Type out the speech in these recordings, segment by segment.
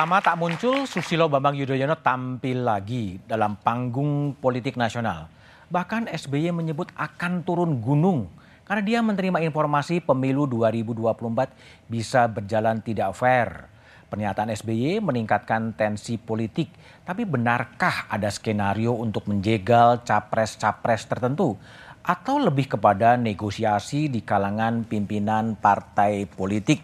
Lama tak muncul, Susilo Bambang Yudhoyono tampil lagi dalam panggung politik nasional. Bahkan SBY menyebut akan turun gunung karena dia menerima informasi pemilu 2024 bisa berjalan tidak fair. Pernyataan SBY meningkatkan tensi politik, tapi benarkah ada skenario untuk menjegal capres-capres tertentu? Atau lebih kepada negosiasi di kalangan pimpinan partai politik?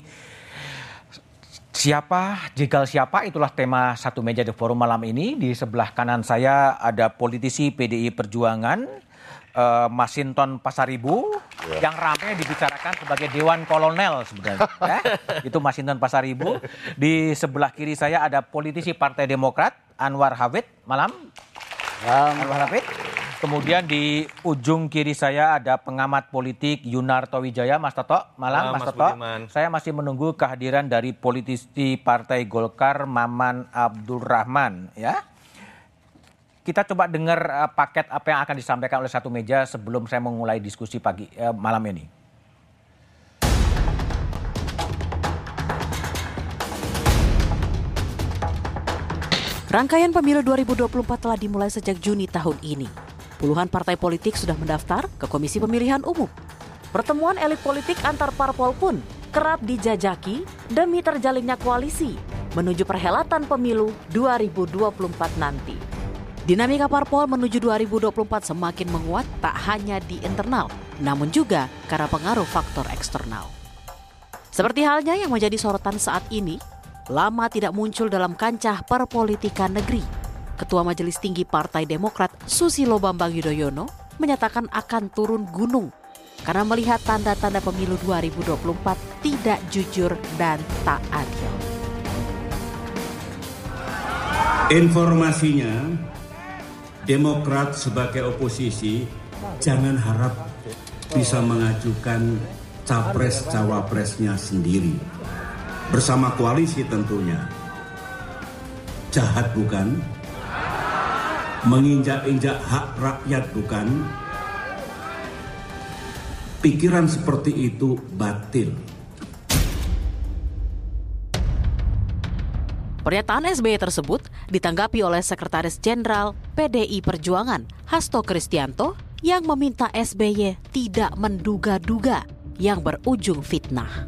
Siapa, jegal siapa, itulah tema satu meja di forum malam ini. Di sebelah kanan saya ada politisi PDI Perjuangan, uh, Masinton Pasaribu, yeah. yang ramai dibicarakan sebagai Dewan Kolonel sebenarnya. ya. Itu Masinton Pasaribu. Di sebelah kiri saya ada politisi Partai Demokrat, Anwar Hafid. Malam. Malam. Anwar Hafid. Kemudian di ujung kiri saya ada pengamat politik Yunarto Wijaya, Mas Toto. Malam, Mas, Mas Toto. Budiman. Saya masih menunggu kehadiran dari politisi Partai Golkar, Maman Abdul Rahman. Ya, kita coba dengar uh, paket apa yang akan disampaikan oleh satu meja sebelum saya memulai diskusi pagi uh, malam ini. Rangkaian pemilu 2024 telah dimulai sejak Juni tahun ini. Puluhan partai politik sudah mendaftar ke Komisi Pemilihan Umum. Pertemuan elit politik antar parpol pun kerap dijajaki demi terjalinnya koalisi menuju perhelatan pemilu 2024 nanti. Dinamika parpol menuju 2024 semakin menguat tak hanya di internal, namun juga karena pengaruh faktor eksternal. Seperti halnya yang menjadi sorotan saat ini, lama tidak muncul dalam kancah perpolitikan negeri Ketua Majelis Tinggi Partai Demokrat Susilo Bambang Yudhoyono menyatakan akan turun gunung karena melihat tanda-tanda pemilu 2024 tidak jujur dan tak adil. Informasinya, Demokrat sebagai oposisi jangan harap bisa mengajukan capres-cawapresnya sendiri. Bersama koalisi tentunya. Jahat bukan? Menginjak-injak hak rakyat bukan? Pikiran seperti itu batil. Pernyataan SBY tersebut ditanggapi oleh Sekretaris Jenderal PDI Perjuangan Hasto Kristianto yang meminta SBY tidak menduga-duga yang berujung fitnah.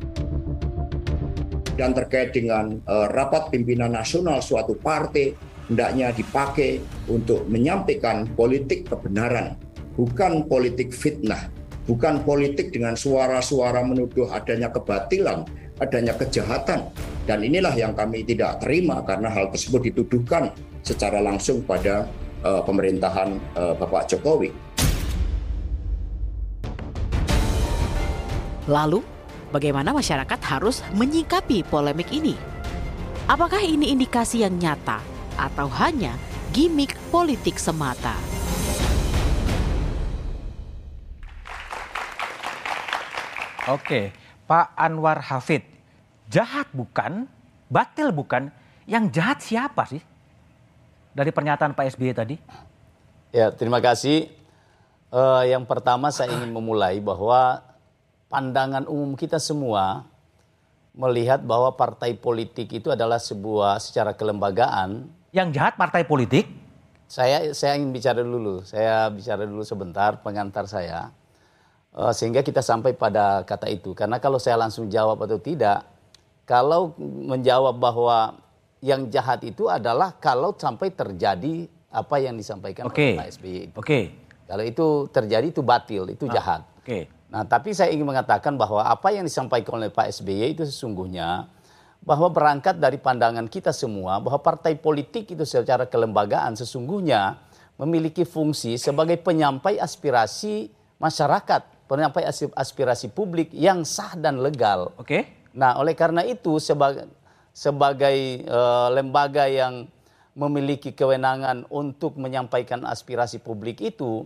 Dan terkait dengan uh, rapat pimpinan nasional suatu partai hendaknya dipakai untuk menyampaikan politik kebenaran, bukan politik fitnah, bukan politik dengan suara-suara menuduh adanya kebatilan, adanya kejahatan. Dan inilah yang kami tidak terima karena hal tersebut dituduhkan secara langsung pada uh, pemerintahan uh, Bapak Jokowi. Lalu, bagaimana masyarakat harus menyikapi polemik ini? Apakah ini indikasi yang nyata atau hanya gimmick politik semata. Oke, Pak Anwar Hafid, jahat bukan, batil bukan, yang jahat siapa sih? Dari pernyataan Pak SBY tadi. Ya, terima kasih. Uh, yang pertama saya ingin memulai bahwa pandangan umum kita semua melihat bahwa partai politik itu adalah sebuah secara kelembagaan yang jahat partai politik? Saya saya ingin bicara dulu. Saya bicara dulu sebentar pengantar saya. Uh, sehingga kita sampai pada kata itu. Karena kalau saya langsung jawab atau tidak, kalau menjawab bahwa yang jahat itu adalah kalau sampai terjadi apa yang disampaikan okay. oleh Pak SBY Oke. Okay. Kalau itu terjadi itu batil, itu ah, jahat. Oke. Okay. Nah, tapi saya ingin mengatakan bahwa apa yang disampaikan oleh Pak SBY itu sesungguhnya bahwa berangkat dari pandangan kita semua bahwa partai politik itu secara kelembagaan sesungguhnya memiliki fungsi sebagai penyampai aspirasi masyarakat, penyampai aspirasi publik yang sah dan legal. Oke. Okay. Nah, oleh karena itu sebagai sebagai uh, lembaga yang memiliki kewenangan untuk menyampaikan aspirasi publik itu,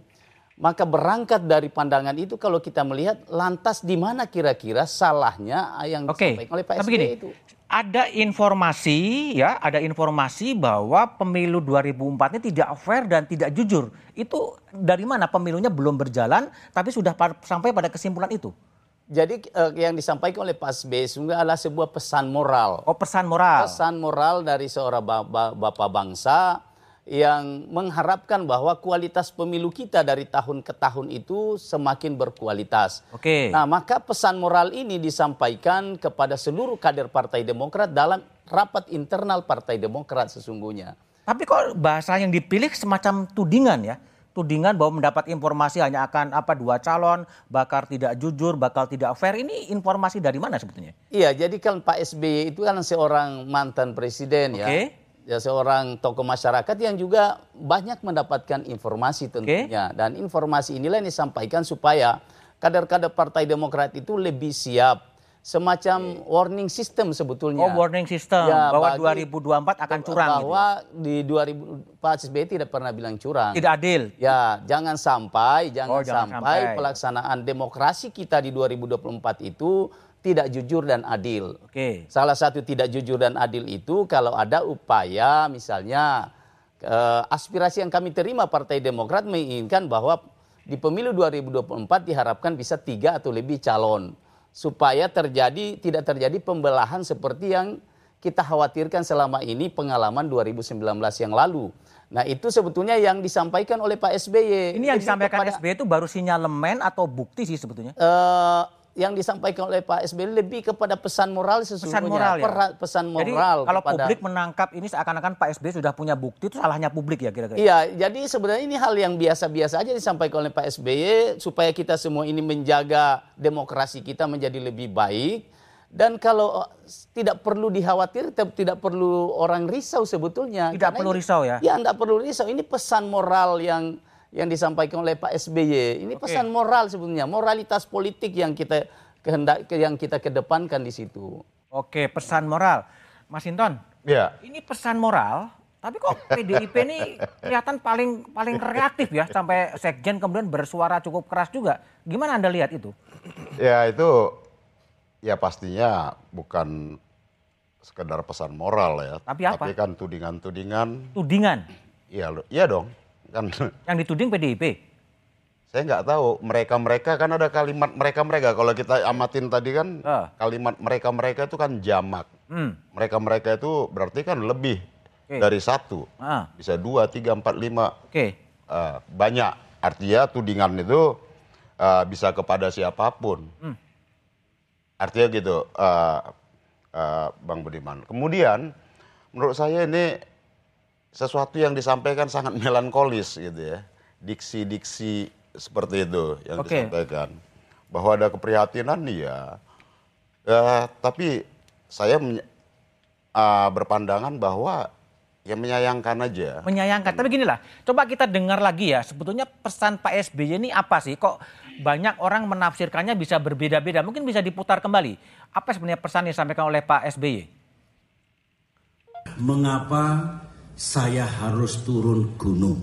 maka berangkat dari pandangan itu kalau kita melihat lantas di mana kira-kira salahnya yang okay. disampaikan oleh Pak SBY itu ada informasi ya, ada informasi bahwa pemilu 2004 ini tidak fair dan tidak jujur. Itu dari mana pemilunya belum berjalan tapi sudah sampai pada kesimpulan itu? Jadi eh, yang disampaikan oleh Pak SBY sungguh adalah sebuah pesan moral. Oh pesan moral. Pesan moral dari seorang ba- ba- bapak bangsa yang mengharapkan bahwa kualitas pemilu kita dari tahun ke tahun itu semakin berkualitas. Oke. Nah, maka pesan moral ini disampaikan kepada seluruh kader Partai Demokrat dalam rapat internal Partai Demokrat sesungguhnya. Tapi kok bahasa yang dipilih semacam tudingan ya? Tudingan bahwa mendapat informasi hanya akan apa dua calon, bakal tidak jujur, bakal tidak fair. Ini informasi dari mana sebetulnya? Iya, jadi kan Pak SBY itu kan seorang mantan presiden ya. Ya seorang tokoh masyarakat yang juga banyak mendapatkan informasi tentunya dan informasi inilah yang disampaikan supaya kader-kader Partai Demokrat itu lebih siap semacam warning system sebetulnya. Oh warning system Ya, bahwa bagi- 2024 akan curang gitu. bahwa di 2000 Pak SBY tidak pernah bilang curang. Tidak adil. Ya, jangan sampai jangan, Oh, jangan sampai, sampai. pelaksanaan demokrasi kita di 2024 itu tidak jujur dan adil. Oke. Salah satu tidak jujur dan adil itu kalau ada upaya misalnya eh, aspirasi yang kami terima Partai Demokrat menginginkan bahwa di pemilu 2024 diharapkan bisa tiga atau lebih calon supaya terjadi tidak terjadi pembelahan seperti yang kita khawatirkan selama ini pengalaman 2019 yang lalu. Nah itu sebetulnya yang disampaikan oleh Pak SBY. Ini yang disampaikan kepada- SBY itu baru sinyalemen atau bukti sih sebetulnya? eh, yang disampaikan oleh Pak SBY lebih kepada pesan moral sesungguhnya. Pesan moral ya. Pera- pesan Jadi moral kalau kepada- publik menangkap ini seakan-akan Pak SBY sudah punya bukti itu salahnya publik ya kira-kira. Iya, jadi sebenarnya ini hal yang biasa-biasa aja disampaikan oleh Pak SBY supaya kita semua ini menjaga demokrasi kita menjadi lebih baik. Dan kalau eh, tidak perlu dikhawatir, tidak perlu orang risau sebetulnya. Tidak Karena perlu ini- risau ya? Ya, tidak perlu risau. Ini pesan moral yang yang disampaikan oleh Pak SBY. Ini pesan moral sebetulnya, moralitas politik yang kita kehendak yang kita kedepankan di situ. Oke, pesan moral. Mas Hinton, Ya, ini pesan moral, tapi kok PDIP ini kelihatan paling paling reaktif ya sampai sekjen kemudian bersuara cukup keras juga. Gimana Anda lihat itu? ya itu ya pastinya bukan sekedar pesan moral ya. Tapi apa? Tapi kan tudingan-tudingan, Tudingan iya lo- iya dong. Kan yang dituding PDIP. saya nggak tahu mereka-mereka kan ada kalimat mereka-mereka kalau kita amatin tadi kan Ah. kalimat mereka-mereka itu kan jamak. Hmm. Mereka-mereka itu berarti kan lebih Oke. dari satu. Ah, Bisa dua, tiga, empat, lima. oke. Eh, banyak. Artinya tudingan itu eh, bisa kepada siapa pun. Hmm. Artinya gitu, eh, eh, Bang Budiman. Kemudian, menurut saya ini sesuatu yang disampaikan sangat melankolis gitu ya. Diksi-diksi seperti itu yang Oke. disampaikan. Bahwa ada keprihatinan ya. Eh, tapi saya eh, berpandangan bahwa ya menyayangkan aja. Menyayangkan. Tapi gini lah, coba kita dengar lagi ya. Sebetulnya pesan Pak SBY ini apa sih? Kok banyak orang menafsirkannya bisa berbeda-beda. Mungkin bisa diputar kembali. Apa sebenarnya pesan yang disampaikan oleh Pak SBY? Mengapa saya harus turun gunung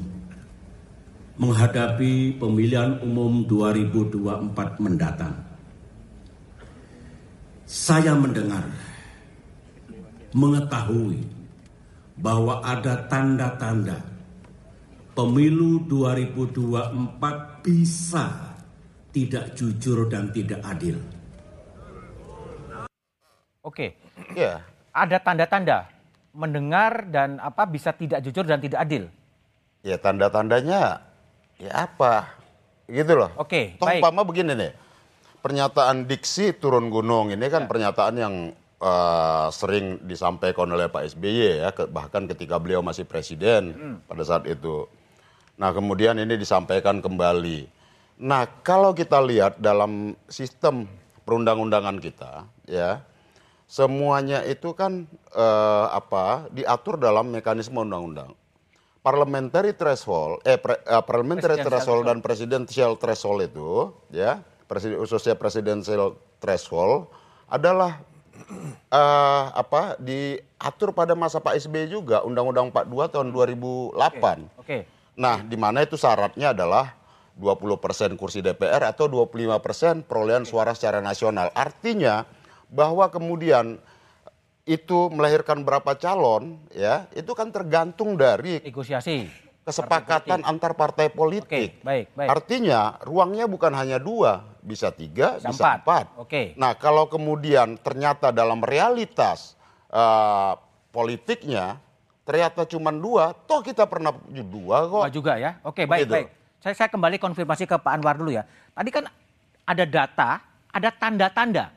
menghadapi pemilihan umum 2024 mendatang? Saya mendengar, mengetahui bahwa ada tanda-tanda pemilu 2024 bisa tidak jujur dan tidak adil. Oke, Ya, ada tanda-tanda mendengar dan apa bisa tidak jujur dan tidak adil. ya tanda-tandanya ya apa? Gitu loh. Oke, Toh baik. umpama begini nih. Pernyataan diksi turun gunung ini kan pernyataan yang eh, sering disampaikan oleh Pak SBY ya, ke- bahkan ketika beliau masih presiden pada saat itu. Nah, kemudian ini disampaikan kembali. Nah, kalau kita lihat dalam sistem perundang-undangan kita, ya, semuanya itu kan eh, apa diatur dalam mekanisme undang-undang. Parliamentary threshold, eh, pre- eh, parliamentary threshold dan presidential threshold itu, ya, presiden, khususnya presidential threshold adalah eh, apa diatur pada masa Pak SBY juga, Undang-Undang 42 tahun 2008. Oke, Nah, di mana itu syaratnya adalah 20% kursi DPR atau 25% perolehan suara secara nasional. Artinya bahwa kemudian itu melahirkan berapa calon ya, itu kan tergantung dari negosiasi. kesepakatan antar partai politik. Oke, baik, baik. Artinya ruangnya bukan hanya dua, bisa tiga, Bisa bisa, empat. empat. Oke. Nah kalau kemudian ternyata dalam realitas eh, politiknya ternyata cuma dua, toh kita pernah dua kok. Dua juga ya. Oke, baik, Begitu. baik. Saya, saya kembali konfirmasi ke Pak Anwar dulu ya. Tadi kan ada data, ada tanda-tanda.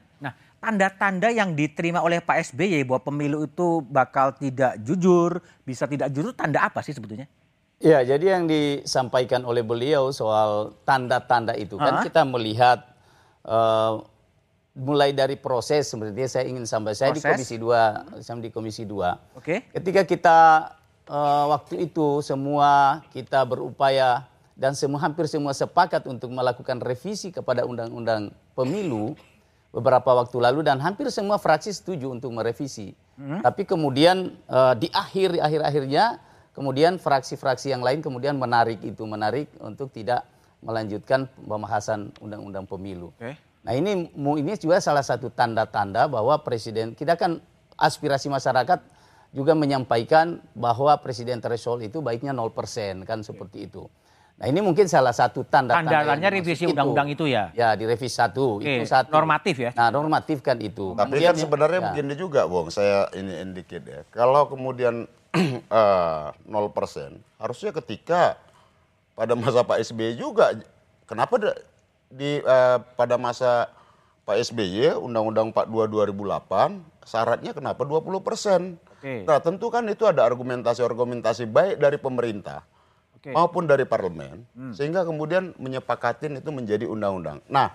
Tanda-tanda yang diterima oleh Pak SBY bahwa pemilu itu bakal tidak jujur, bisa tidak jujur, tanda apa sih sebetulnya? Ya, jadi yang disampaikan oleh beliau soal tanda-tanda itu kan Hah? kita melihat eh, mulai dari proses sebenarnya saya ingin sampai saya di Proses? komisi 2 saya di komisi 2. Oke. Ketika kita eh, waktu itu semua kita berupaya dan semua hampir semua sepakat untuk melakukan revisi kepada undang-undang pemilu beberapa waktu lalu dan hampir semua fraksi setuju untuk merevisi. Tapi kemudian eh, di akhir di akhir-akhirnya kemudian fraksi-fraksi yang lain kemudian menarik itu menarik untuk tidak melanjutkan pembahasan undang-undang pemilu. Oke. Nah ini ini juga salah satu tanda-tanda bahwa presiden kita kan aspirasi masyarakat juga menyampaikan bahwa presiden threshold itu baiknya 0% kan seperti itu. Nah ini mungkin salah satu. Tandanya yang revisi undang-undang itu ya? Ya di revisi satu Oke, itu satu. normatif ya? Nah normatif kan itu. Tapi Kemudian kan ya- sebenarnya ya. begini juga, Bung. Saya ini indikit ya. Kalau kemudian eh, 0% harusnya ketika pada masa Pak SBY juga kenapa di eh, pada masa Pak SBY Undang-Undang 42 2008 syaratnya kenapa 20%? Oke. Nah, tentu kan itu ada argumentasi-argumentasi baik dari pemerintah Oke. maupun dari parlemen sehingga kemudian menyepakatin itu menjadi undang-undang. Nah,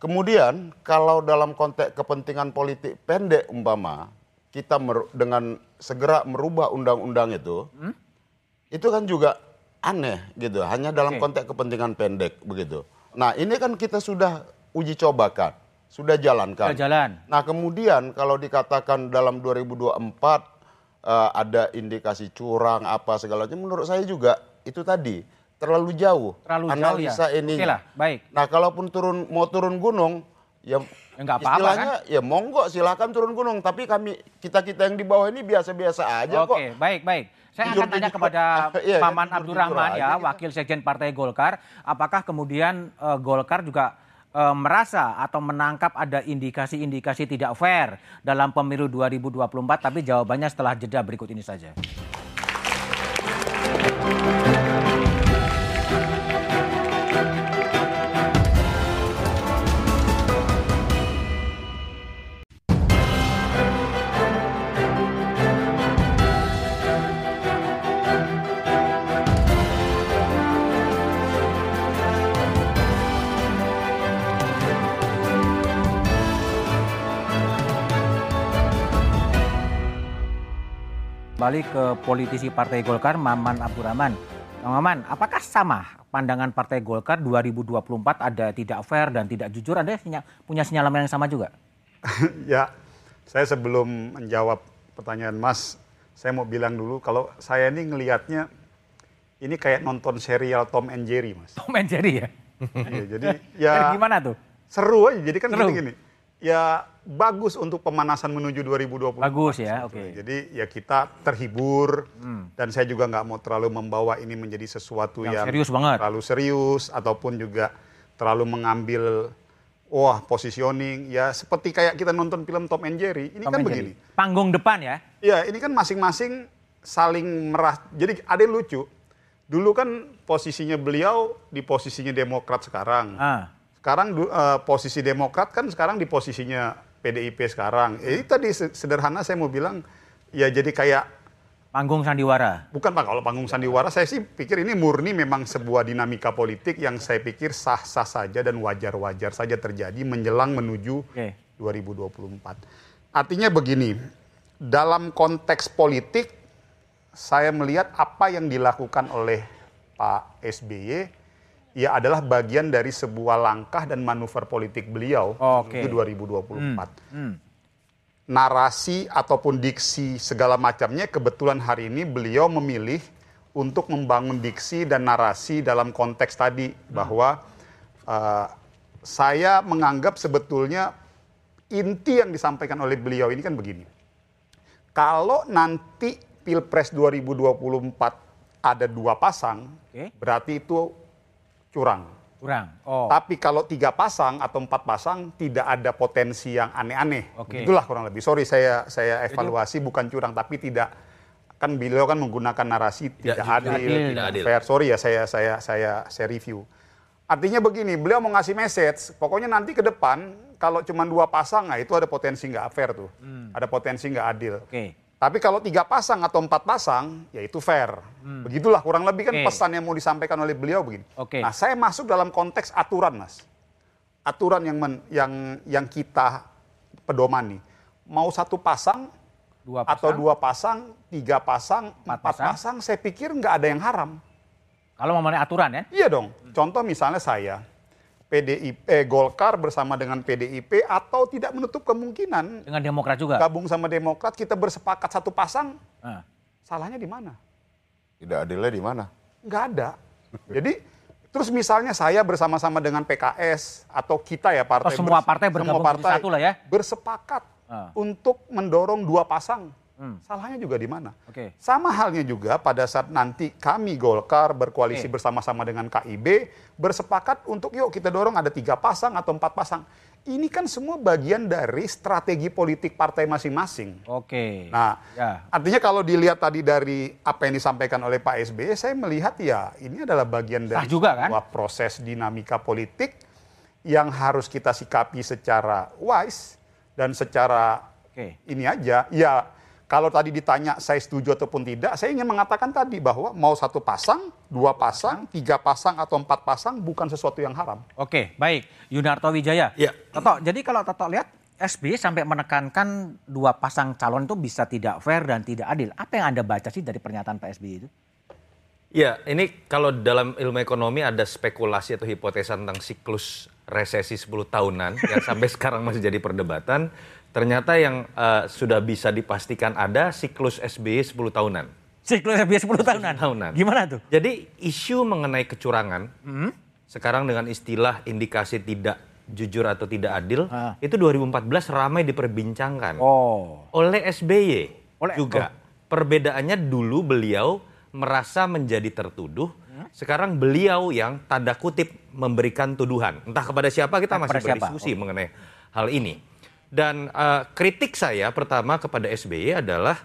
kemudian kalau dalam konteks kepentingan politik pendek umpama kita mer- dengan segera merubah undang-undang itu, itu kan juga aneh gitu. Hanya dalam Oke. konteks kepentingan pendek begitu. Nah, ini kan kita sudah uji cobakan, sudah jalankan. Sudah jalan. Nah kemudian kalau dikatakan dalam 2024 eh, ada indikasi curang apa segala macam, menurut saya juga itu tadi terlalu jauh Terlalu jauh analisa ya? ini. Oke lah, baik. Nah kalaupun turun mau turun gunung ya Ya nggak apa-apa, istilahnya ya monggo silakan turun gunung tapi kami kita kita yang di bawah ini biasa-biasa aja kok. Oke, baik, baik. Saya akan tanya kepada Iya, Paman jujur-jujur Abdurrahman ya. Wakil Sekjen Partai Golkar. Apakah kemudian eh, Golkar juga eh, merasa atau menangkap ada indikasi-indikasi tidak fair dalam pemilu 2024? Tapi jawabannya setelah jeda berikut ini saja. Kembali ke politisi Partai Golkar, Maman Abdurrahman. Maman, apakah sama pandangan Partai Golkar 2024 ada tidak fair dan tidak jujur? Anda punya sinyalemen yang sama juga? ya, saya sebelum menjawab pertanyaan Mas, saya mau bilang dulu kalau saya ini ngelihatnya ini kayak nonton serial Tom and Jerry, Mas. Tom and Jerry ya? Iya, jadi ya Jadi gimana tuh? seru aja. Jadi kan gini-gini. Ya bagus untuk pemanasan menuju 2024. Bagus ya, oke. sebetulnya. Jadi ya kita terhibur dan saya juga nggak mau terlalu membawa ini menjadi sesuatu Yang yang, serius banget. terlalu serius ataupun juga terlalu mengambil wah positioning ya seperti kayak kita nonton film Tom and Jerry ini Tom kan begini. Jerry. Panggung depan ya? Ya, ini kan masing-masing saling merah. Jadi ada yang lucu. Dulu kan posisinya beliau di posisinya Demokrat sekarang. Ah. Sekarang eh, posisi Demokrat kan sekarang di posisinya PDIP sekarang. Eh, tadi se- sederhana saya mau bilang ya jadi kayak Panggung sandiwara. bukan Pak kalau panggung sandiwara saya sih pikir ini murni memang sebuah dinamika politik yang saya pikir sah-sah saja dan wajar-wajar saja terjadi menjelang menuju Oke. 2024. Artinya begini, dalam konteks politik saya melihat apa yang dilakukan oleh Pak SBY ya adalah bagian dari sebuah langkah dan manuver politik beliau Oke. menuju 2024 Hmm. narasi ataupun diksi segala macamnya kebetulan hari ini beliau memilih untuk membangun diksi dan narasi dalam konteks tadi bahwa uh, saya menganggap sebetulnya inti yang disampaikan oleh beliau ini kan begini. Kalau nanti Pilpres 2024 ada dua pasang, Oke. berarti itu curang. Kurang. Oh. Tapi kalau tiga pasang atau empat pasang tidak ada potensi yang aneh-aneh. Oke. Itulah kurang lebih. Sorry saya saya evaluasi bukan curang tapi tidak kan beliau kan menggunakan narasi tidak, adil, adil, tidak tidak adil. fair. Sorry ya saya saya saya saya review. Artinya begini, beliau mau ngasih message, pokoknya nanti ke depan kalau cuma dua pasang, nah itu ada potensi nggak fair tuh, ada potensi nggak adil. Oke. Tapi kalau tiga pasang atau empat pasang, ya itu fair. Begitulah kurang lebih kan Hmm. Oke. pesan yang mau disampaikan oleh beliau begini. Oke. Nah, saya masuk dalam konteks aturan, Mas. Aturan yang men- yang yang kita pedomani. Mau satu pasang, Dua atau pasang. dua pasang, tiga pasang, Empat empat, pasang. pasang. saya pikir nggak ada yang haram. Kalau memenuhi aturan ya. Iya dong. Contoh misalnya saya, PDIP, eh, Golkar bersama dengan PDIP atau tidak menutup kemungkinan Dengan Demokrat juga. gabung sama Demokrat kita bersepakat satu pasang, Nah. salahnya di mana? Tidak adilnya di mana? nggak ada. Jadi terus misalnya saya bersama-sama dengan PKS atau kita ya partai Oh, semua partai bergabung semua jadi satu lah ya? bersepakat Ah. untuk mendorong dua pasang. Hmm. Salahnya juga di mana? Oke. Sama halnya juga pada saat nanti kami Golkar berkoalisi Oke. bersama-sama dengan KIB bersepakat untuk yuk kita dorong ada tiga pasang atau empat pasang. Ini kan semua bagian dari strategi politik partai masing-masing. Oke. Nah, Ya. artinya kalau dilihat tadi dari apa yang disampaikan oleh Pak SBY, saya melihat ya ini adalah bagian Sah dari juga, kan? sebuah proses dinamika politik yang harus kita sikapi secara wise dan secara Oke. ini aja. Ya, kalau tadi ditanya saya setuju ataupun tidak, saya ingin mengatakan tadi bahwa mau satu pasang, dua pasang, tiga pasang atau empat pasang bukan sesuatu yang haram. Oke, baik. Yunarto Wijaya. Iya. Toto, jadi kalau Toto lihat SBY sampai menekankan dua pasang calon itu bisa tidak fair dan tidak adil. Apa yang Anda baca sih dari pernyataan Pak SBY itu? Ya, ini kalau dalam ilmu ekonomi ada spekulasi atau hipotesa tentang siklus resesi 10 tahunan yang sampai sekarang masih jadi perdebatan. Ternyata yang eh, sudah bisa dipastikan ada siklus SBY 10 tahunan. Siklus SBY 10 tahunan. tahunan. Gimana tuh? Jadi isu mengenai kecurangan sekarang dengan istilah indikasi tidak jujur atau tidak adil Ah. itu 2014 ramai diperbincangkan Oh. oleh SBY Oleh- juga. Perbedaannya dulu beliau merasa menjadi tertuduh, Hmm? sekarang beliau yang tanda kutip memberikan tuduhan. Entah kepada siapa kita masih siapa? berdiskusi mengenai hal ini. Dan eh, kritik saya pertama kepada SBY adalah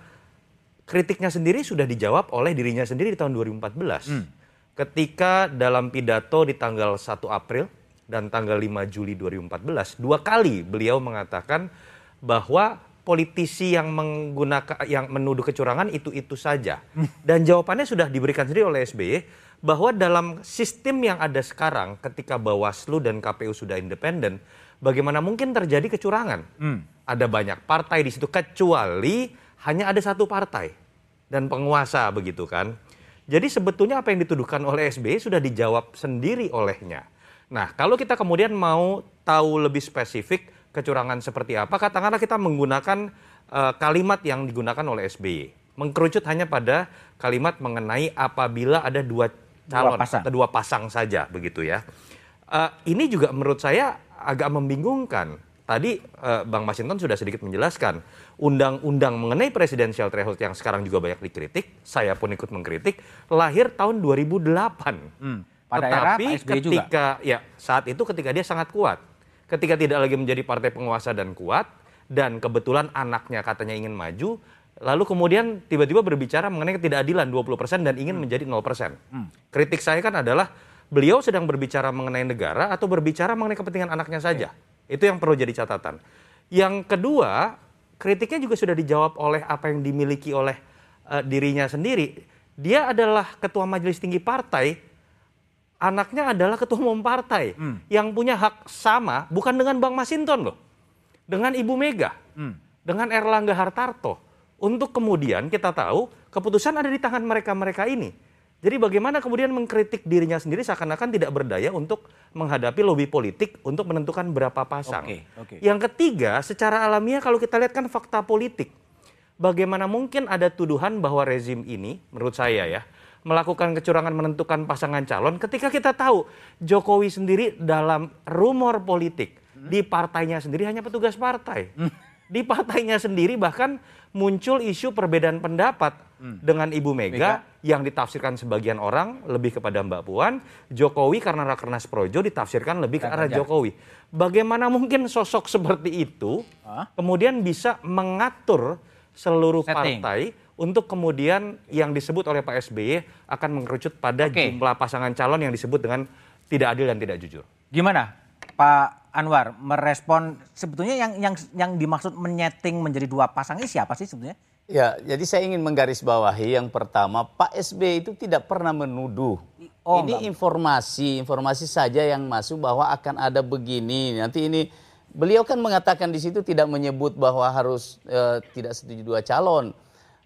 kritiknya sendiri sudah dijawab oleh dirinya sendiri di tahun 2014. Hmm. Ketika dalam pidato di tanggal 1 April dan tanggal 5 Juli 2014, dua kali beliau mengatakan bahwa politisi yang menggunakan yang menuduh kecurangan itu-itu saja. Dan jawabannya sudah diberikan sendiri oleh SBY bahwa dalam sistem yang ada sekarang ketika Bawaslu dan KPU sudah independen, bagaimana mungkin terjadi kecurangan? Ada banyak partai di situ kecuali hanya ada satu partai dan penguasa begitu kan. Jadi sebetulnya apa yang dituduhkan oleh SBY sudah dijawab sendiri olehnya. Nah, kalau kita kemudian mau tahu lebih spesifik kecurangan seperti apa, katakanlah kita menggunakan eh, kalimat yang digunakan oleh SBY. Mengkerucut hanya pada kalimat mengenai apabila ada dua calon pasang. atau dua pasang saja begitu ya. Eh, ini juga menurut saya agak membingungkan. Tadi eh, Bang Masinton sudah sedikit menjelaskan undang-undang mengenai presidensial threshold yang sekarang juga banyak dikritik, saya pun ikut mengkritik, lahir tahun 2008. Hmm. Pada era Tetapi Pak SBY juga. ketika ya saat itu ketika dia sangat kuat, ketika tidak lagi menjadi partai penguasa dan kuat dan kebetulan anaknya katanya ingin maju, lalu kemudian tiba-tiba berbicara mengenai ketidakadilan 20% dan ingin menjadi 0%. Kritik saya kan adalah beliau sedang berbicara mengenai negara atau berbicara mengenai kepentingan anaknya saja. Itu yang perlu jadi catatan. Yang kedua, kritiknya juga sudah dijawab oleh apa yang dimiliki oleh eh, dirinya sendiri. Dia adalah ketua majelis tinggi partai, anaknya adalah ketua umum partai yang punya hak sama bukan dengan Bang Masinton loh. Dengan Ibu Mega, dengan Erlangga Hartarto. Untuk kemudian kita tahu keputusan ada di tangan mereka-mereka ini. Jadi bagaimana kemudian mengkritik dirinya sendiri seakan-akan tidak berdaya untuk menghadapi lobby politik untuk menentukan berapa pasang. Oke, oke. Yang ketiga, secara alamiah kalau kita lihat kan fakta politik. Bagaimana mungkin ada tuduhan bahwa rezim ini, menurut saya ya, melakukan kecurangan menentukan pasangan calon ketika kita tahu Jokowi sendiri dalam rumor politik di partainya sendiri hanya petugas partai. Di partainya sendiri bahkan muncul isu perbedaan pendapat dengan Ibu Mega, yang ditafsirkan sebagian orang lebih kepada Mbak Puan, Jokowi karena Rakernas Projo ditafsirkan lebih ke arah. Jokowi. Bagaimana mungkin sosok seperti itu Hah? kemudian bisa mengatur seluruh Setting. partai untuk kemudian yang disebut oleh Pak SBY akan mengerucut pada Oke. jumlah pasangan calon yang disebut dengan tidak adil dan tidak jujur. Gimana Pak Anwar merespon sebetulnya yang yang yang dimaksud menyeting menjadi dua pasang ini siapa sih sebetulnya? Ya, jadi saya ingin menggarisbawahi yang pertama, Pak SB itu tidak pernah menuduh. Oh, ini enggak. informasi, informasi saja yang masuk bahwa akan ada begini. Nanti ini beliau kan mengatakan di situ tidak menyebut bahwa harus eh, tidak setuju dua calon.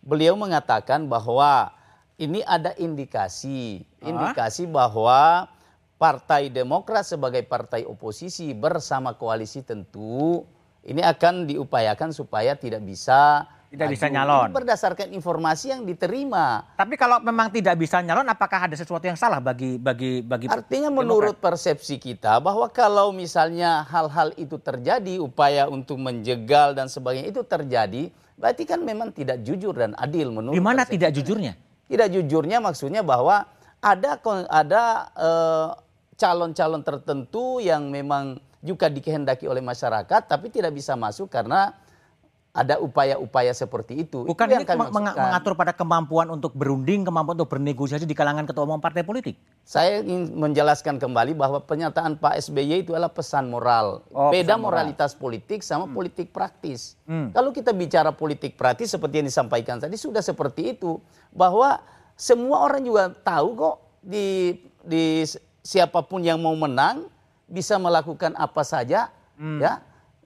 Beliau mengatakan bahwa ini ada indikasi, indikasi bahwa Partai Demokrat sebagai partai oposisi bersama koalisi tentu ini akan diupayakan supaya tidak bisa Tidak bisa nyalon. Berdasarkan informasi yang diterima. Tapi kalau memang tidak bisa nyalon, apakah ada sesuatu yang salah bagi bagi bagi Artinya Demokrat? menurut persepsi kita bahwa kalau misalnya hal-hal itu terjadi, upaya untuk menjegal dan sebagainya itu terjadi, berarti kan memang tidak jujur dan adil menurut di mana tidak jujurnya? Tidak jujurnya maksudnya bahwa ada ada eh, calon-calon tertentu yang memang juga dikehendaki oleh masyarakat tapi tidak bisa masuk karena ada upaya-upaya seperti itu. Itu Bukan yang ini kami meng- maksudkan. mengatur pada kemampuan untuk berunding, kemampuan untuk bernegosiasi di kalangan ketua umum partai politik. Saya ingin menjelaskan kembali bahwa pernyataan Pak SBY itu adalah pesan moral. Oh, Beda pesan moral. moralitas politik sama politik praktis. Kalau kita bicara politik praktis seperti yang disampaikan tadi sudah seperti itu bahwa semua orang juga tahu kok di di siapa pun yang mau menang bisa melakukan apa saja ya.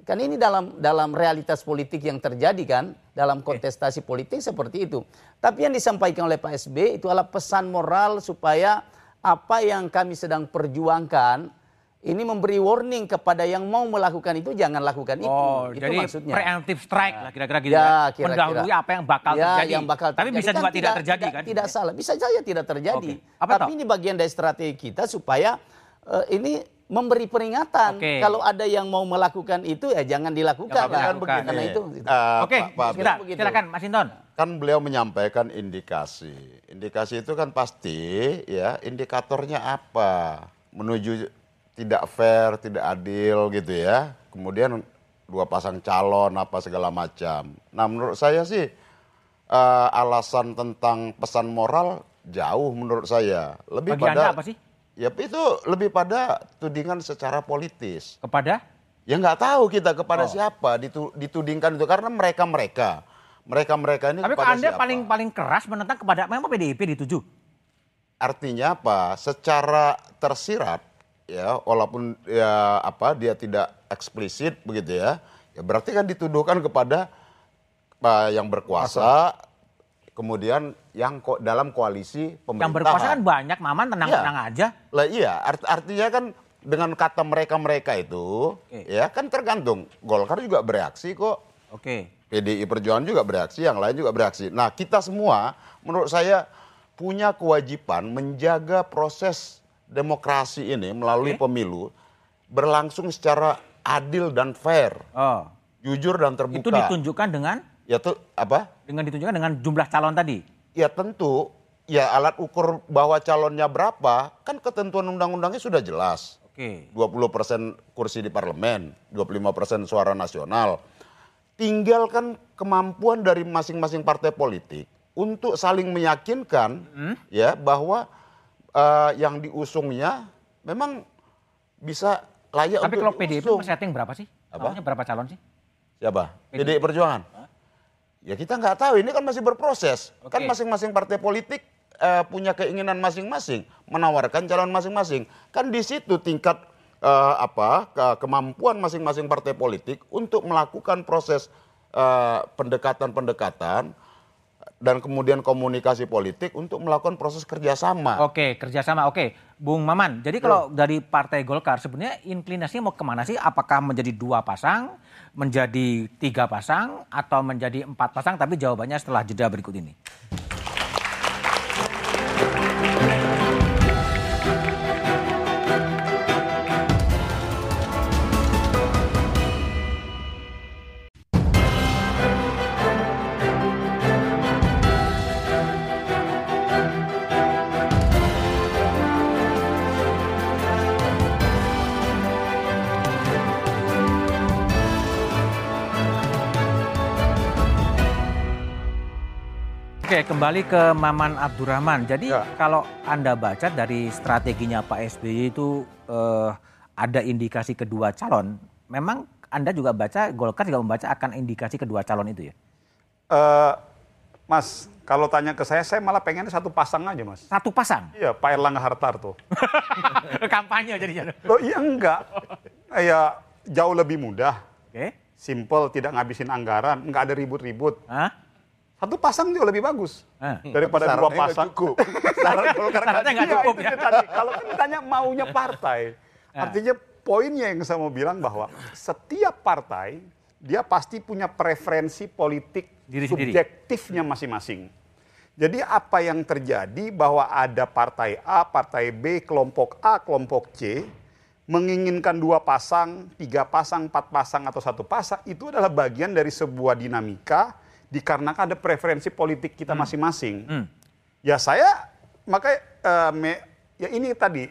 Kan ini dalam dalam realitas politik yang terjadi kan, dalam kontestasi politik seperti itu. Tapi yang disampaikan oleh Pak SB itu adalah pesan moral supaya apa yang kami sedang perjuangkan ini memberi warning kepada yang mau melakukan itu jangan lakukan itu. Oh, itu jadi maksudnya. preemptive strike lah kira-kira gitu Ya, ya. kira-kira. Mendahului apa yang bakal Ya, terjadi. yang bakal Tapi terjadi. bisa Kan juga tidak, terjadi tidak, kan? Tidak salah, bisa saja tidak terjadi. Oke. Apa Tapi toh? ini bagian dari strategi kita supaya eh, ini memberi peringatan. Oke. Kalau ada yang mau melakukan itu ya jangan dilakukan. Jangan Kan? dilakukan. Karena itu. Eh, Oke, begitu. silakan Mas Inton. kan beliau menyampaikan indikasi. Indikasi itu kan pasti ya indikatornya apa? Menuju tidak fair, tidak adil gitu ya. Kemudian dua pasang calon apa segala macam. Nah, menurut saya sih eh, alasan tentang pesan moral jauh menurut saya. Lebih Bagi pada Anda apa sih? Ya itu lebih pada tudingan secara politis. Kepada Ya nggak tahu kita kepada Oh. siapa ditu- ditudingkan itu karena mereka mereka mereka mereka ini Tapi kepada Anda siapa? paling paling keras menentang kepada memang PDIP dituju. artinya apa? Secara tersirat ya walaupun ya apa dia tidak eksplisit begitu ya ya berarti kan dituduhkan kepada uh, yang berkuasa kemudian yang ko- dalam koalisi pemerintahan. Yang berkuasa kan banyak, Maman tenang-tenang Iya. aja. Lah iya, art- artinya kan dengan kata mereka-mereka itu, Oke. ya kan tergantung. Golkar juga bereaksi kok, Oke. PDI Perjuangan juga bereaksi, yang lain juga bereaksi. Nah kita semua, menurut saya punya kewajiban menjaga proses demokrasi ini melalui Oke. pemilu berlangsung secara adil dan fair, Oh. jujur dan terbuka. Itu ditunjukkan dengan Ya tuh apa? dengan ditunjukkan dengan jumlah calon tadi. Ya tentu, ya alat ukur bahwa calonnya berapa, kan ketentuan undang-undangnya sudah jelas. Oke. 20% kursi di parlemen, 25% suara nasional. Tinggal kan kemampuan dari masing-masing partai politik untuk saling meyakinkan ya bahwa eh, yang diusungnya memang bisa layak Tapi untuk kalau PDIP diusung. setting berapa sih? Apa? Calonnya berapa calon sih? Siapa? PDI Perjuangan. Ya kita nggak tahu, ini kan masih berproses. Kan Oke. masing-masing partai politik eh, punya keinginan masing-masing, menawarkan calon masing-masing. Kan di situ tingkat eh, apa ke- kemampuan masing-masing partai politik untuk melakukan proses eh, pendekatan-pendekatan dan kemudian komunikasi politik untuk melakukan proses kerjasama. Oke, kerjasama. Oke, Bung Maman. Jadi kalau dari Partai Golkar sebenarnya inklinasinya mau ke mana sih? Apakah menjadi dua pasang, menjadi tiga pasang, atau menjadi empat pasang? Tapi jawabannya setelah jeda berikut ini. Oke, kembali ke Maman Abdurrahman. Jadi Ya. kalau Anda baca dari strateginya Pak SBY itu eh, ada indikasi kedua calon. Memang Anda juga baca, Golkar juga membaca akan indikasi kedua calon itu ya? Eh, mas, kalau tanya ke saya, saya malah pengen satu pasang aja, Mas. Satu pasang? Iya, Pak Erlangga Hartarto. Kampanye jadinya. Loh iya enggak. Ya jauh lebih mudah. Oke. Simple, tidak ngabisin anggaran, nggak ada ribut-ribut. Hah? Satu pasang jauh lebih bagus. Ah. Daripada Syaratnya dua pasang. cukup. Golkar nggak cukup ya. tadi. Kalau kan ditanya maunya partai. Artinya poinnya yang saya mau bilang bahwa setiap partai dia pasti punya preferensi politik Diri subjektifnya masing-masing. Jadi apa yang terjadi bahwa ada partai A, partai B, kelompok A, kelompok C menginginkan dua pasang, tiga pasang, empat pasang atau satu pasang itu adalah bagian dari sebuah dinamika dikarenakan ada preferensi politik kita masing-masing. Ya saya makanya eh, me- ya ini tadi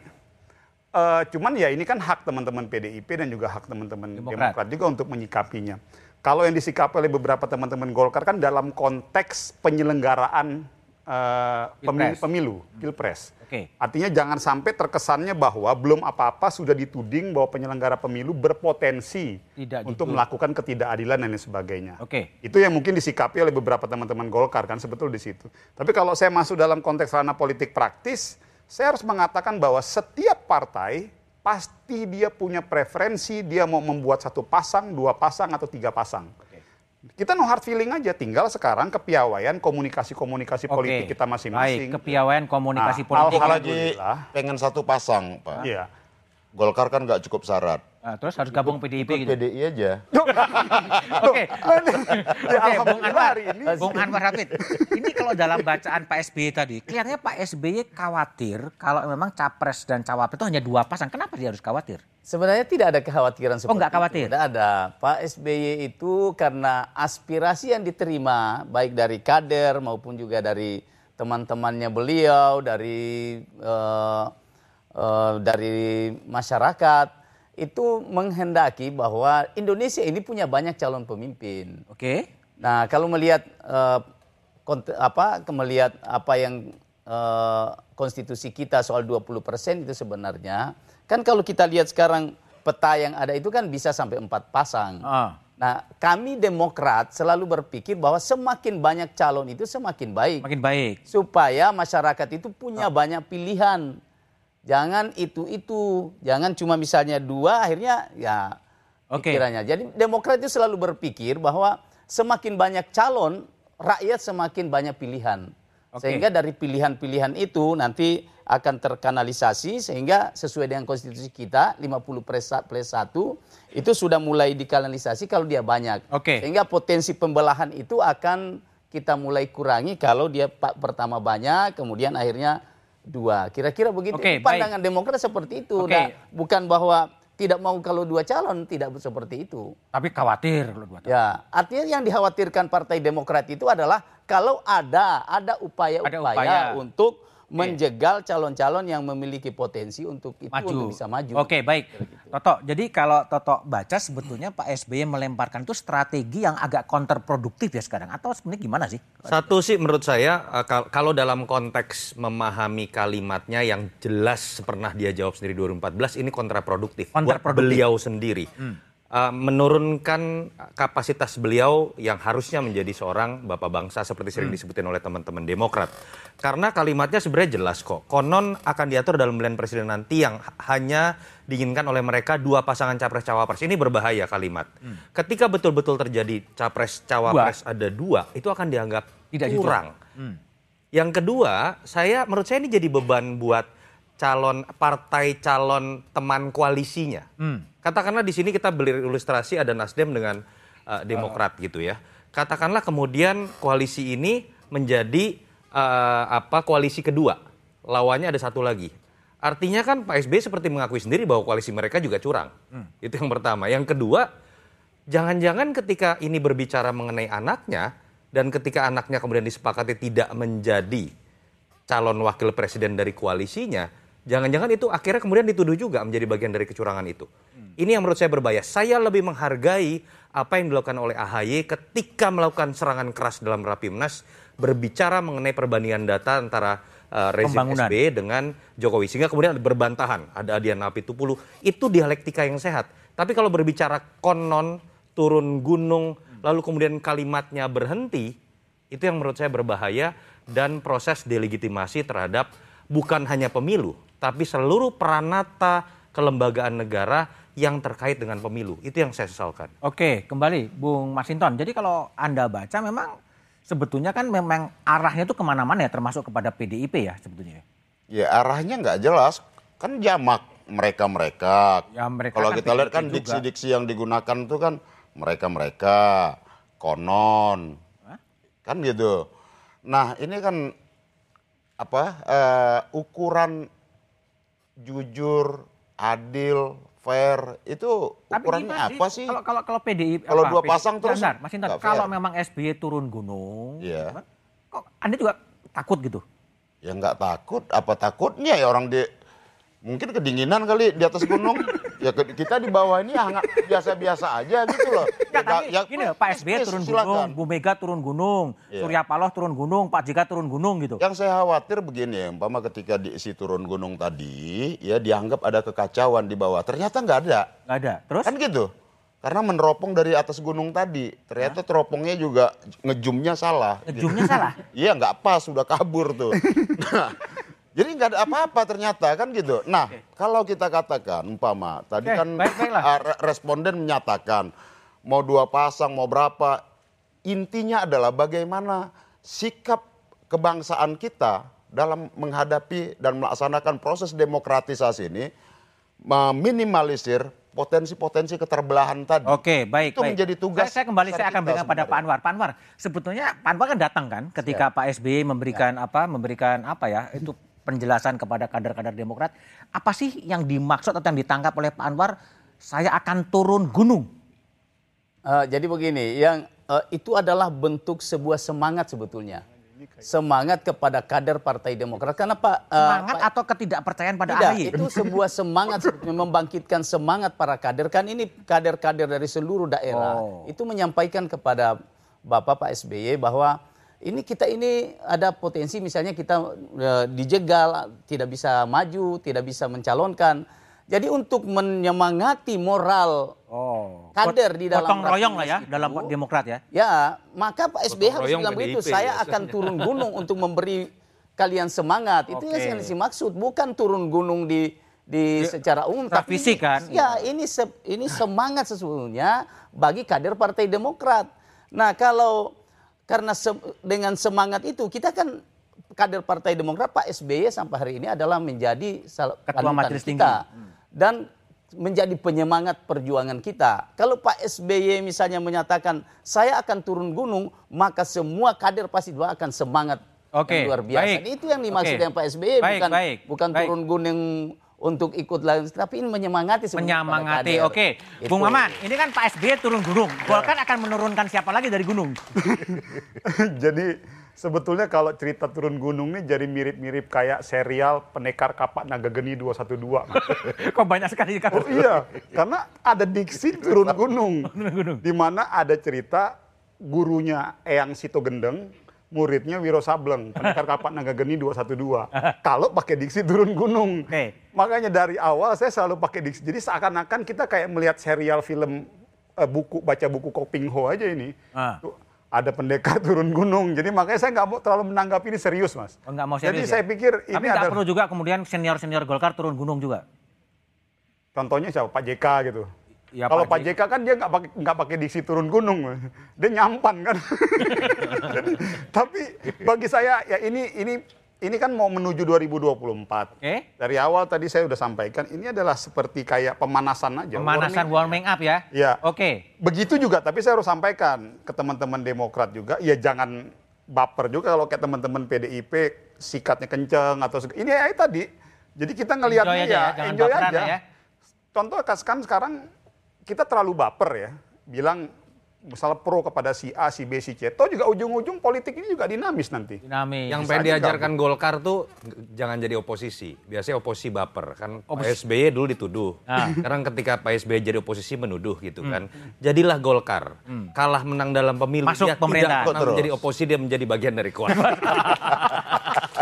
eh, cuman ya ini kan hak teman-teman PDIP dan juga hak teman-teman Demokrat. Demokrat juga untuk menyikapinya. Kalau yang disikapi oleh beberapa teman-teman Golkar kan dalam konteks penyelenggaraan eh, pemilu, Pilpres. pemilu, pilpres. Oke. Artinya jangan sampai terkesannya bahwa belum apa-apa sudah dituding bahwa penyelenggara pemilu berpotensi Tidak untuk gitu. melakukan ketidakadilan dan lain sebagainya. Oke. Itu yang mungkin disikapi oleh beberapa teman-teman Golkar kan sebetulnya di situ. Tapi kalau saya masuk dalam konteks ranah politik praktis, saya harus mengatakan bahwa setiap partai pasti dia punya preferensi dia mau membuat satu pasang, dua pasang atau tiga pasang. Kita no hard feeling aja, tinggal sekarang kepiawaian komunikasi-komunikasi politik Oke. kita masing-masing. Baik, kepiawaian komunikasi Nah, politik. Apalagi Alhamdulillah. pengen satu pasang, Pak. Iya. Golkar kan nggak cukup syarat. Nah, terus harus gabung PDIP Ikut gitu. PDI aja. Oke. Ya, Oke, Bung Anwar. hari ini Bung Anwar Hafid. Ini kalau dalam bacaan Pak SBY tadi, kelihatannya Pak SBY khawatir kalau memang capres dan cawapres itu hanya dua pasang. Kenapa dia harus khawatir? Sebenarnya tidak ada kekhawatiran seperti nggak khawatir? itu. Tidak ada. Pak SBY itu karena aspirasi yang diterima baik dari kader maupun juga dari teman-temannya beliau, dari eh, dari masyarakat itu menghendaki bahwa Indonesia ini punya banyak calon pemimpin. Oke. Nah, kalau melihat eh, kont- apa melihat apa yang eh, konstitusi kita soal 20% itu sebenarnya kan kalau kita lihat sekarang peta yang ada itu kan bisa sampai empat pasang. Ah. Nah, kami Demokrat selalu berpikir bahwa semakin banyak calon itu semakin baik Makin baik. supaya masyarakat itu punya banyak pilihan. Jangan itu-itu, jangan cuma misalnya dua akhirnya ya Oke. pikirannya. Jadi Demokrat itu selalu berpikir bahwa semakin banyak calon, rakyat semakin banyak pilihan. Oke. Sehingga dari pilihan-pilihan itu nanti akan terkanalisasi sehingga sesuai dengan konstitusi kita 50 plus plus 1 itu sudah mulai dikanalisasi kalau dia banyak. Oke. Sehingga potensi pembelahan itu akan kita mulai kurangi kalau dia pertama banyak kemudian akhirnya dua. Kira-kira begitu. Itu Pandangan Demokrat seperti itu. Oke. Nah, bukan bahwa tidak mau kalau dua calon tidak seperti itu. Tapi khawatir kalau dua. Ya, artinya yang dikhawatirkan Partai Demokrat itu adalah kalau ada ada upaya-upaya upaya. untuk menjegal calon-calon yang memiliki potensi untuk itu maju. untuk bisa maju. Oke, baik. Toto, jadi kalau Toto baca sebetulnya Pak SBY melemparkan itu strategi yang agak kontraproduktif ya sekarang. Atau sebenarnya gimana sih? Satu sih menurut saya eh, kal- kalau dalam konteks memahami kalimatnya yang jelas pernah dia jawab sendiri 2014 ini kontraproduktif, buat Kontraproduktif. beliau sendiri. Eh, menurunkan kapasitas beliau yang harusnya menjadi seorang bapak bangsa seperti sering disebutin oleh teman-teman Demokrat. Karena kalimatnya sebenarnya jelas kok. Konon akan diatur dalam pemilihan presiden nanti yang hanya diinginkan oleh mereka dua pasangan capres cawapres. Ini berbahaya kalimat. Ketika betul-betul terjadi capres cawapres ada dua, itu akan dianggap Tidak kurang. Yang kedua, saya menurut saya ini jadi beban buat calon partai calon teman koalisinya. Katakanlah di sini kita beli ilustrasi ada Nasdem dengan uh, Demokrat gitu ya. Katakanlah kemudian koalisi ini menjadi uh, apa koalisi kedua. Lawannya ada satu lagi. Artinya kan Pak SBY seperti mengakui sendiri bahwa koalisi mereka juga curang. Itu yang pertama. Yang kedua, jangan-jangan ketika ini berbicara mengenai anaknya dan ketika anaknya kemudian disepakati tidak menjadi calon wakil presiden dari koalisinya, jangan-jangan itu akhirnya kemudian dituduh juga menjadi bagian dari kecurangan itu. Ini yang menurut saya berbahaya. Saya lebih menghargai apa yang dilakukan oleh AHY ketika melakukan serangan keras dalam Rapimnas berbicara mengenai perbandingan data antara uh, rezim Pembangunan. SBY dengan Jokowi sehingga kemudian ada berbantahan, ada Adian Apitupulu. Itu dialektika yang sehat. Tapi kalau berbicara konon turun gunung lalu kemudian kalimatnya berhenti, itu yang menurut saya berbahaya dan proses delegitimasi terhadap bukan hanya pemilu, tapi seluruh peranata kelembagaan negara yang terkait dengan pemilu. Itu yang saya sesalkan. Oke, kembali Bung Masinton. Jadi kalau Anda baca memang sebetulnya kan memang arahnya itu ke mana-mana ya, termasuk kepada PDIP ya sebetulnya. Ya arahnya nggak jelas, kan jamak mereka-mereka. Ya, mereka Kalau kan kita lihat kan diksi-diksi yang digunakan itu kan mereka-mereka, konon, kan gitu. Nah ini kan apa eh, ukuran jujur, adil, fair itu ukurannya gimana apa sih? Kalau kalau kalau PDI Kalau apa, dua PDI pasang terus Bentar, Mas Intan, kalau fair. memang SBY turun gunung, Iya. kok Anda juga takut gitu? Ya nggak takut, apa takutnya ya orang di mungkin kedinginan kali di atas gunung. ya kita di bawah ini hangat biasa-biasa aja gitu loh. Enggak, tapi Ya, gini please, Pak SBY please, turun silakan. gunung, Bu Mega turun gunung, Iya. Surya Paloh turun gunung, Pak JK turun gunung gitu. Yang saya khawatir begini, umpama ketika diisi turun gunung tadi, ya dianggap ada kekacauan di bawah. Ternyata nggak ada. Nggak ada. Terus? Kan gitu. Karena meneropong dari atas gunung tadi. Ternyata teropongnya juga ngejumnya salah. Ngejumnya salah? Iya nggak pas, sudah kabur tuh. Nah, jadi nggak ada apa-apa ternyata kan gitu. Nah, kalau kita katakan umpama tadi Oke, kan baik, ah, re- responden menyatakan mau dua pasang mau berapa, intinya adalah bagaimana sikap kebangsaan kita dalam menghadapi dan melaksanakan proses demokratisasi ini meminimalisir potensi-potensi keterbelahan tadi. Oke, baik, Itu baik. menjadi tugas Saya, saya kembali, saya akan berikan pada Pak. Anwar. Pak Anwar, sebetulnya Pak Anwar kan datang kan ketika Pak SBY memberikan apa, memberikan apa ya, itu penjelasan kepada kader-kader Demokrat. Apa sih yang dimaksud atau yang ditangkap oleh Pak Anwar? Saya akan turun gunung. Eh, jadi begini, yang eh, itu adalah bentuk sebuah semangat sebetulnya. Semangat kepada kader Partai Demokrat. Karena Pak eh, Semangat Pak- atau ketidakpercayaan pada Tidak, AHY? itu sebuah semangat membangkitkan semangat para kader. Kan ini kader-kader dari seluruh daerah Oh. itu menyampaikan kepada Bapak Pak SBY bahwa ini kita ini ada potensi misalnya kita eh, dijegal, tidak bisa maju, tidak bisa mencalonkan. Jadi untuk menyemangati moral Oh. kader di dalam Gotong royong lah ya itu, dalam Demokrat ya. Ya, maka Pak SBY harus bilang begitu. PDIP Saya akan turun gunung untuk memberi kalian semangat. Itu Oke. yang dimaksud, bukan turun gunung di di secara umum, tapi fisik ini- kan? Ya, ini se- ini semangat sesungguhnya bagi kader Partai Demokrat. Nah, kalau karena se- dengan semangat itu kita kan kader Partai Demokrat Pak SBY sampai hari ini adalah menjadi Ketua Majelis kita. Tinggi. Hmm. dan menjadi penyemangat perjuangan kita. Kalau Pak SBY misalnya menyatakan saya akan turun gunung, maka semua kader pasti juga akan semangat Oke, luar biasa. baik. Itu yang dimaksud dengan Pak SBY Baik, bukan baik, bukan baik. turun gunung untuk ikut lain, tapi ini menyemangati Menyemangati. Oke. Itu. Bung Maman, ini kan Pak SBY turun gunung. Golkar akan menurunkan siapa lagi dari gunung? Jadi sebetulnya kalau cerita turun gunung ini jadi mirip-mirip kayak serial Pendekar Kapak Naga Geni 212. Kok banyak sekali kan? Oh iya, karena ada diksi turun gunung. Di mana ada cerita gurunya Eyang Sito Gendeng, muridnya Wiro Sableng, Pendekar Kapak Naga Geni 212. Kalau pakai diksi turun gunung. Oke. Makanya dari awal saya selalu pakai diksi. Jadi seakan-akan kita kayak melihat serial film eh, buku baca buku Koping Ho aja ini. Ah. Tuh, ada pendekar turun gunung. Jadi makanya saya nggak mau terlalu menanggapi ini serius, Mas. Oh, mau Jadi serius ya? saya pikir Tapi ini nggak ada perlu juga kemudian senior-senior Golkar turun gunung juga. contohnya siapa? Pak JK gitu. Ya, Kalau Pak JK kan dia nggak pakai nggak pakai diksi turun gunung, dia nyampan kan. Tapi bagi saya ya ini ini ini kan mau menuju 2024. Oke. Dari awal tadi saya udah sampaikan ini adalah seperti kayak pemanasan aja. Pemanasan warming. warming up ya. Ya. Oke. Begitu juga, tapi saya harus sampaikan ke teman-teman Demokrat juga, ya jangan baper juga kalau kayak teman-teman PDIP sikatnya kenceng atau ini ya tadi. Jadi kita ngelihatnya ya, ya, jangan enjoy aja. ya. Contoh kan sekarang kita terlalu baper ya, bilang misalnya pro kepada si A, si B, si C. Toh juga ujung-ujung politik ini juga dinamis nanti. Dinamis. Yang pengen aja diajarkan Golkar tuh jangan jadi oposisi. Biasanya oposisi baper kan. Pak SBY dulu dituduh. Ah. Sekarang ketika Pak SBY jadi oposisi menuduh gitu kan. Jadilah Golkar. Kalah menang dalam pemilu Masuk dia pemerintah. tidak menjadi oposisi dia menjadi bagian dari kuasa.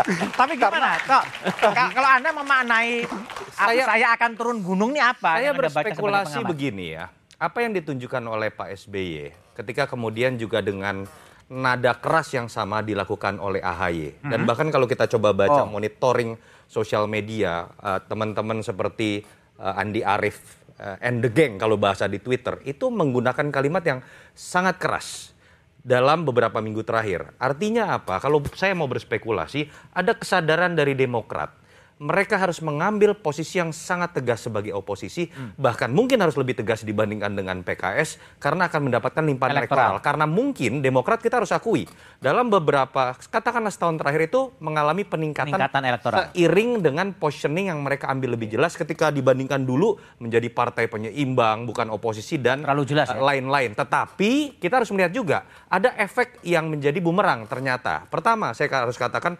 Tapi gimana? Kok, ka- kalau Anda memaknai saya, Saya- akan turun gunung nih apa? Saya berspekulasi begini ya. Apa yang ditunjukkan oleh Pak SBY ketika kemudian juga dengan nada keras yang sama dilakukan oleh AHY. Dan bahkan kalau kita coba baca Oh. monitoring sosial media, eh, teman-teman seperti eh, Andi Arief eh, and the gang kalau bahasa di Twitter, itu menggunakan kalimat yang sangat keras dalam beberapa minggu terakhir. Artinya apa? Kalau saya mau berspekulasi, ada kesadaran dari Demokrat. Mereka harus mengambil posisi yang sangat tegas sebagai oposisi, bahkan mungkin harus lebih tegas dibandingkan dengan PKS karena akan mendapatkan limpahan Elektoral. elektoral. Karena mungkin Demokrat kita harus akui dalam beberapa katakanlah setahun terakhir itu mengalami peningkatan, Peningkatan elektoral. seiring dengan positioning yang mereka ambil lebih jelas ketika dibandingkan dulu menjadi partai penyeimbang bukan oposisi dan jelas ya? eh, lain-lain. Tetapi kita harus melihat juga ada efek yang menjadi bumerang ternyata. Pertama, saya harus katakan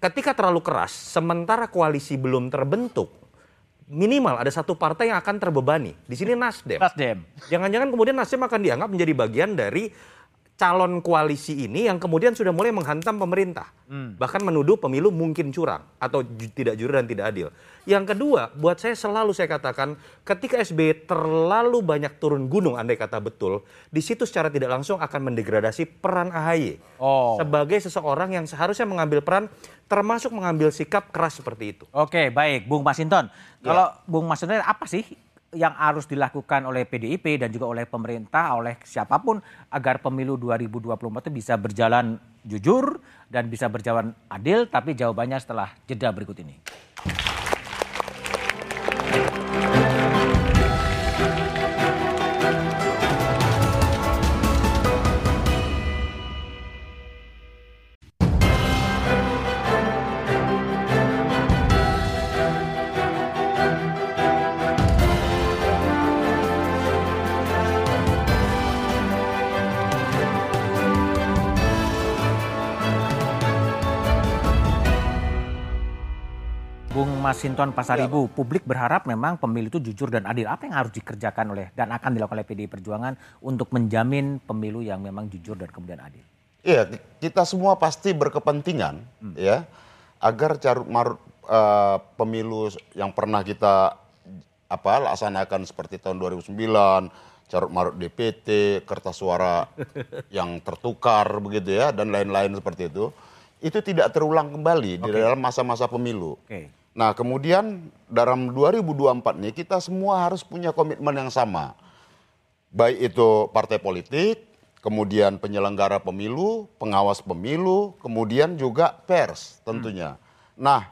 ketika terlalu keras, sementara koalisi belum terbentuk, minimal ada satu partai yang akan terbebani. Di sini Nasdem. Nasdem. Jangan-jangan kemudian Nasdem akan dianggap menjadi bagian dari calon koalisi ini yang kemudian sudah mulai menghantam pemerintah. Bahkan menuduh pemilu mungkin curang atau ju- tidak jujur dan tidak adil. Yang kedua, buat saya selalu saya katakan ketika SBY terlalu banyak turun gunung andai kata betul, di situ secara tidak langsung akan mendegradasi peran AHY. Oh. Sebagai seseorang yang seharusnya mengambil peran termasuk mengambil sikap keras seperti itu. Oke, baik, Bung Masinton. Kalau Bung Masinton apa sih yang harus dilakukan oleh PDIP dan juga oleh pemerintah, oleh siapa pun agar pemilu 2024 itu bisa berjalan jujur dan bisa berjalan adil? Tapi jawabannya setelah jeda berikut ini. Bung Masinton Pasaribu, publik berharap memang pemilu itu jujur dan adil. Apa yang harus dikerjakan oleh dan akan dilakukan oleh PDI Perjuangan untuk menjamin pemilu yang memang jujur dan kemudian adil? Iya, kita semua pasti berkepentingan ya agar carut marut eh, pemilu yang pernah kita apa laksanakan seperti tahun 2009, carut marut DPT, kertas suara yang tertukar begitu ya dan lain-lain seperti itu, itu tidak terulang kembali di dalam masa-masa pemilu. Oke. Nah, kemudian dalam 2024 ini kita semua harus punya komitmen yang sama. Baik itu partai politik, kemudian penyelenggara pemilu, pengawas pemilu, kemudian juga pers tentunya. Nah,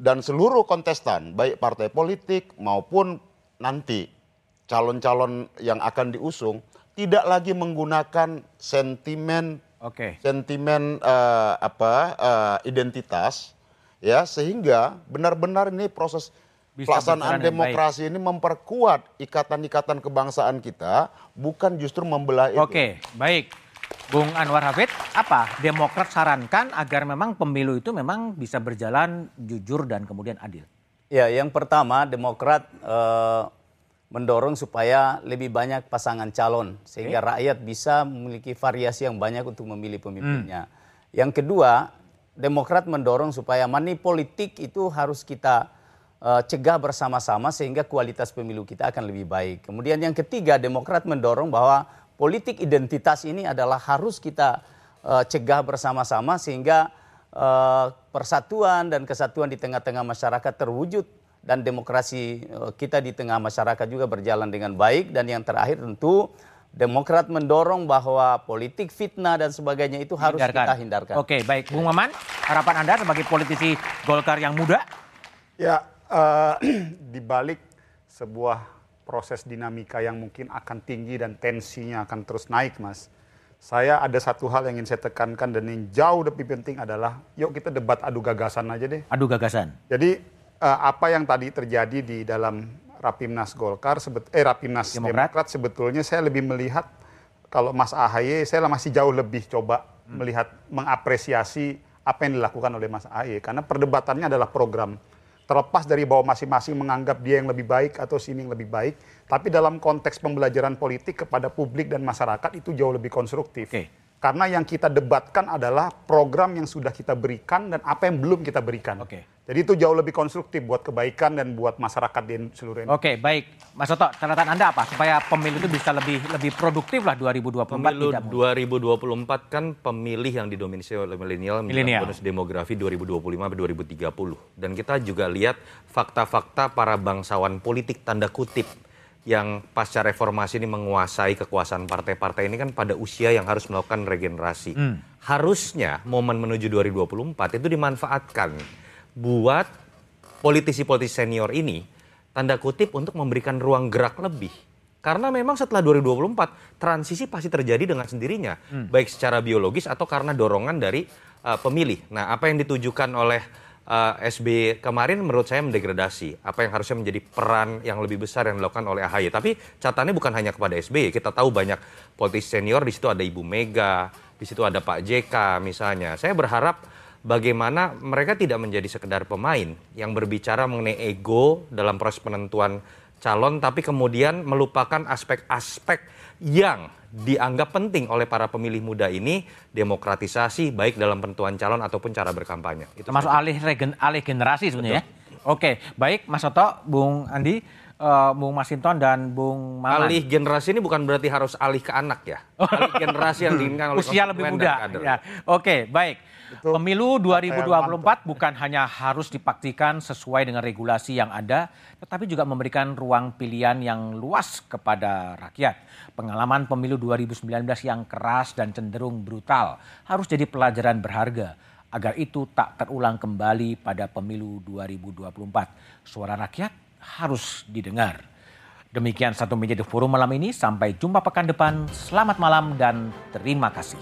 dan seluruh kontestan, baik partai politik maupun nanti calon-calon yang akan diusung, tidak lagi menggunakan sentimen Oke. sentimen eh, apa eh, identitas ya sehingga benar-benar ini proses Bisa pelaksanaan demokrasi ini memperkuat ikatan-ikatan kebangsaan kita bukan justru membelah itu. Oke, baik. Bung Anwar Hafid, apa Demokrat sarankan agar memang pemilu itu memang bisa berjalan jujur dan kemudian adil? Ya, yang pertama Demokrat eh, mendorong supaya lebih banyak pasangan calon sehingga rakyat bisa memiliki variasi yang banyak untuk memilih pemimpinnya. Yang kedua, Demokrat mendorong supaya money politik itu harus kita eh, cegah bersama-sama sehingga kualitas pemilu kita akan lebih baik. Kemudian yang ketiga, Demokrat mendorong bahwa politik identitas ini adalah harus kita eh, cegah bersama-sama sehingga eh, persatuan dan kesatuan di tengah-tengah masyarakat terwujud dan demokrasi kita di tengah masyarakat juga berjalan dengan baik dan yang terakhir tentu Demokrat mendorong bahwa politik fitnah dan sebagainya itu harus kita hindarkan. Oke, baik. Bung Maman, harapan Anda sebagai politisi Golkar yang muda? Ya, eh, di balik sebuah proses dinamika yang mungkin akan tinggi dan tensinya akan terus naik, Mas. Saya ada satu hal yang ingin saya tekankan dan yang jauh lebih penting adalah, yuk kita debat adu gagasan aja deh. Adu gagasan. Jadi eh, apa yang tadi terjadi di dalam Rapimnas Golkar, sebet, eh Rapimnas Demokrat. Demokrat. sebetulnya saya lebih melihat kalau Mas AHY saya masih jauh lebih coba melihat mengapresiasi apa yang dilakukan oleh Mas AHY karena perdebatannya adalah program terlepas dari bahwa masing-masing menganggap dia yang lebih baik atau sini yang lebih baik tapi dalam konteks pembelajaran politik kepada publik dan masyarakat itu jauh lebih konstruktif Oke. karena yang kita debatkan adalah program yang sudah kita berikan dan apa yang belum kita berikan Oke. Jadi itu jauh lebih konstruktif buat kebaikan dan buat masyarakat di seluruh Indonesia Oke, baik. Mas Toto, catatan Anda apa supaya pemilu itu bisa lebih lebih produktif lah 2024 Pemilu tidak mudah. 2024 kan pemilih yang didominasi oleh milenial Milenial. bonus demografi 2025-2030 dan kita juga lihat fakta-fakta para bangsawan politik tanda kutip yang pasca reformasi ini menguasai kekuasaan partai-partai ini kan pada usia yang harus melakukan regenerasi. Harusnya momen menuju 2024 itu dimanfaatkan buat politisi-politisi senior ini tanda kutip untuk memberikan ruang gerak lebih. Karena memang setelah 2024 transisi pasti terjadi dengan sendirinya, baik secara biologis atau karena dorongan dari uh, pemilih. Nah, apa yang ditujukan oleh uh, SB kemarin menurut saya mendegradasi. Apa yang harusnya menjadi peran yang lebih besar yang dilakukan oleh AHY. Tapi catatannya bukan hanya kepada SBY. Kita tahu banyak politisi senior di situ ada Ibu Mega, di situ ada Pak JK misalnya. Saya berharap bagaimana mereka tidak menjadi sekedar pemain yang berbicara mengenai ego dalam proses penentuan calon tapi kemudian melupakan aspek-aspek yang dianggap penting oleh para pemilih muda ini demokratisasi baik dalam penentuan calon ataupun cara berkampanye. Itu Termasuk alih regen, alih generasi sebenarnya ya. Oke, baik Mas Toto, Bung Andi, eh, Bung Masinton dan Bung Maman. Alih generasi ini bukan berarti harus alih ke anak ya. Alih generasi yang diinginkan oleh usia lebih muda. Ya. Oke, baik. Pemilu 2024 bukan hanya harus dipastikan sesuai dengan regulasi yang ada, tetapi juga memberikan ruang pilihan yang luas kepada rakyat. Pengalaman pemilu 2019 yang keras dan cenderung brutal harus jadi pelajaran berharga agar itu tak terulang kembali pada pemilu 2024. Suara rakyat harus didengar. Demikian satu meja The Forum malam ini. Sampai jumpa pekan depan. Selamat malam dan terima kasih.